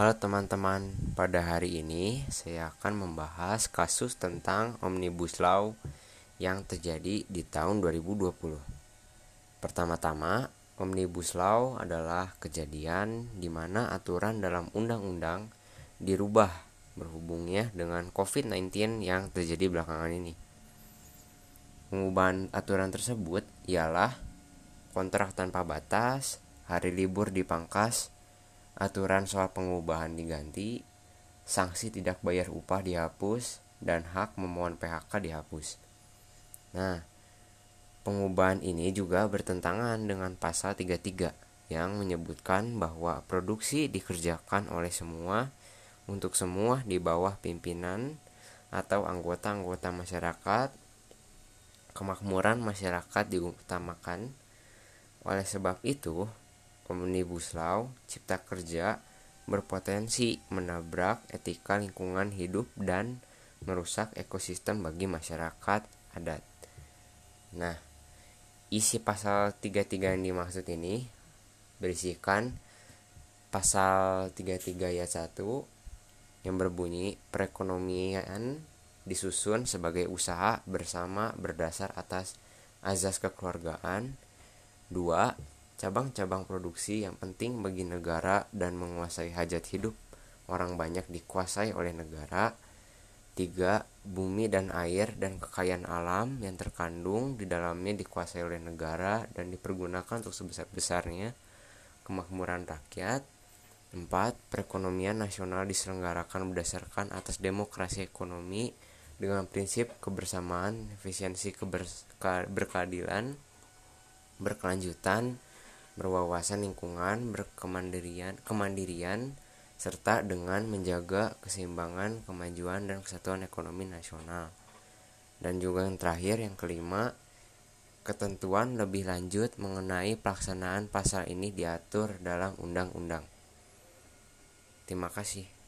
Halo teman-teman, pada hari ini saya akan membahas kasus tentang Omnibus Law yang terjadi di tahun 2020. Pertama-tama, Omnibus Law adalah kejadian di mana aturan dalam undang-undang dirubah berhubungnya dengan COVID-19 yang terjadi belakangan ini. Pengubahan aturan tersebut ialah kontrak tanpa batas, hari libur dipangkas, aturan soal pengubahan diganti, sanksi tidak bayar upah dihapus, dan hak memohon PHK dihapus. Nah, pengubahan ini juga bertentangan dengan pasal 33 yang menyebutkan bahwa produksi dikerjakan oleh semua untuk semua di bawah pimpinan atau anggota-anggota masyarakat kemakmuran masyarakat diutamakan. Oleh sebab itu, Omnibus Law Cipta Kerja berpotensi menabrak etika lingkungan hidup dan merusak ekosistem bagi masyarakat adat. Nah, isi pasal 33 yang dimaksud ini berisikan pasal 33 ayat 1 yang berbunyi perekonomian disusun sebagai usaha bersama berdasar atas azas kekeluargaan. 2 cabang-cabang produksi yang penting bagi negara dan menguasai hajat hidup orang banyak dikuasai oleh negara. 3. Bumi dan air dan kekayaan alam yang terkandung di dalamnya dikuasai oleh negara dan dipergunakan untuk sebesar-besarnya kemakmuran rakyat. 4. Perekonomian nasional diselenggarakan berdasarkan atas demokrasi ekonomi dengan prinsip kebersamaan, efisiensi, keberkeadilan, berkelanjutan, berwawasan lingkungan, berkemandirian, kemandirian, serta dengan menjaga keseimbangan, kemajuan, dan kesatuan ekonomi nasional. Dan juga yang terakhir, yang kelima, ketentuan lebih lanjut mengenai pelaksanaan pasal ini diatur dalam undang-undang. Terima kasih.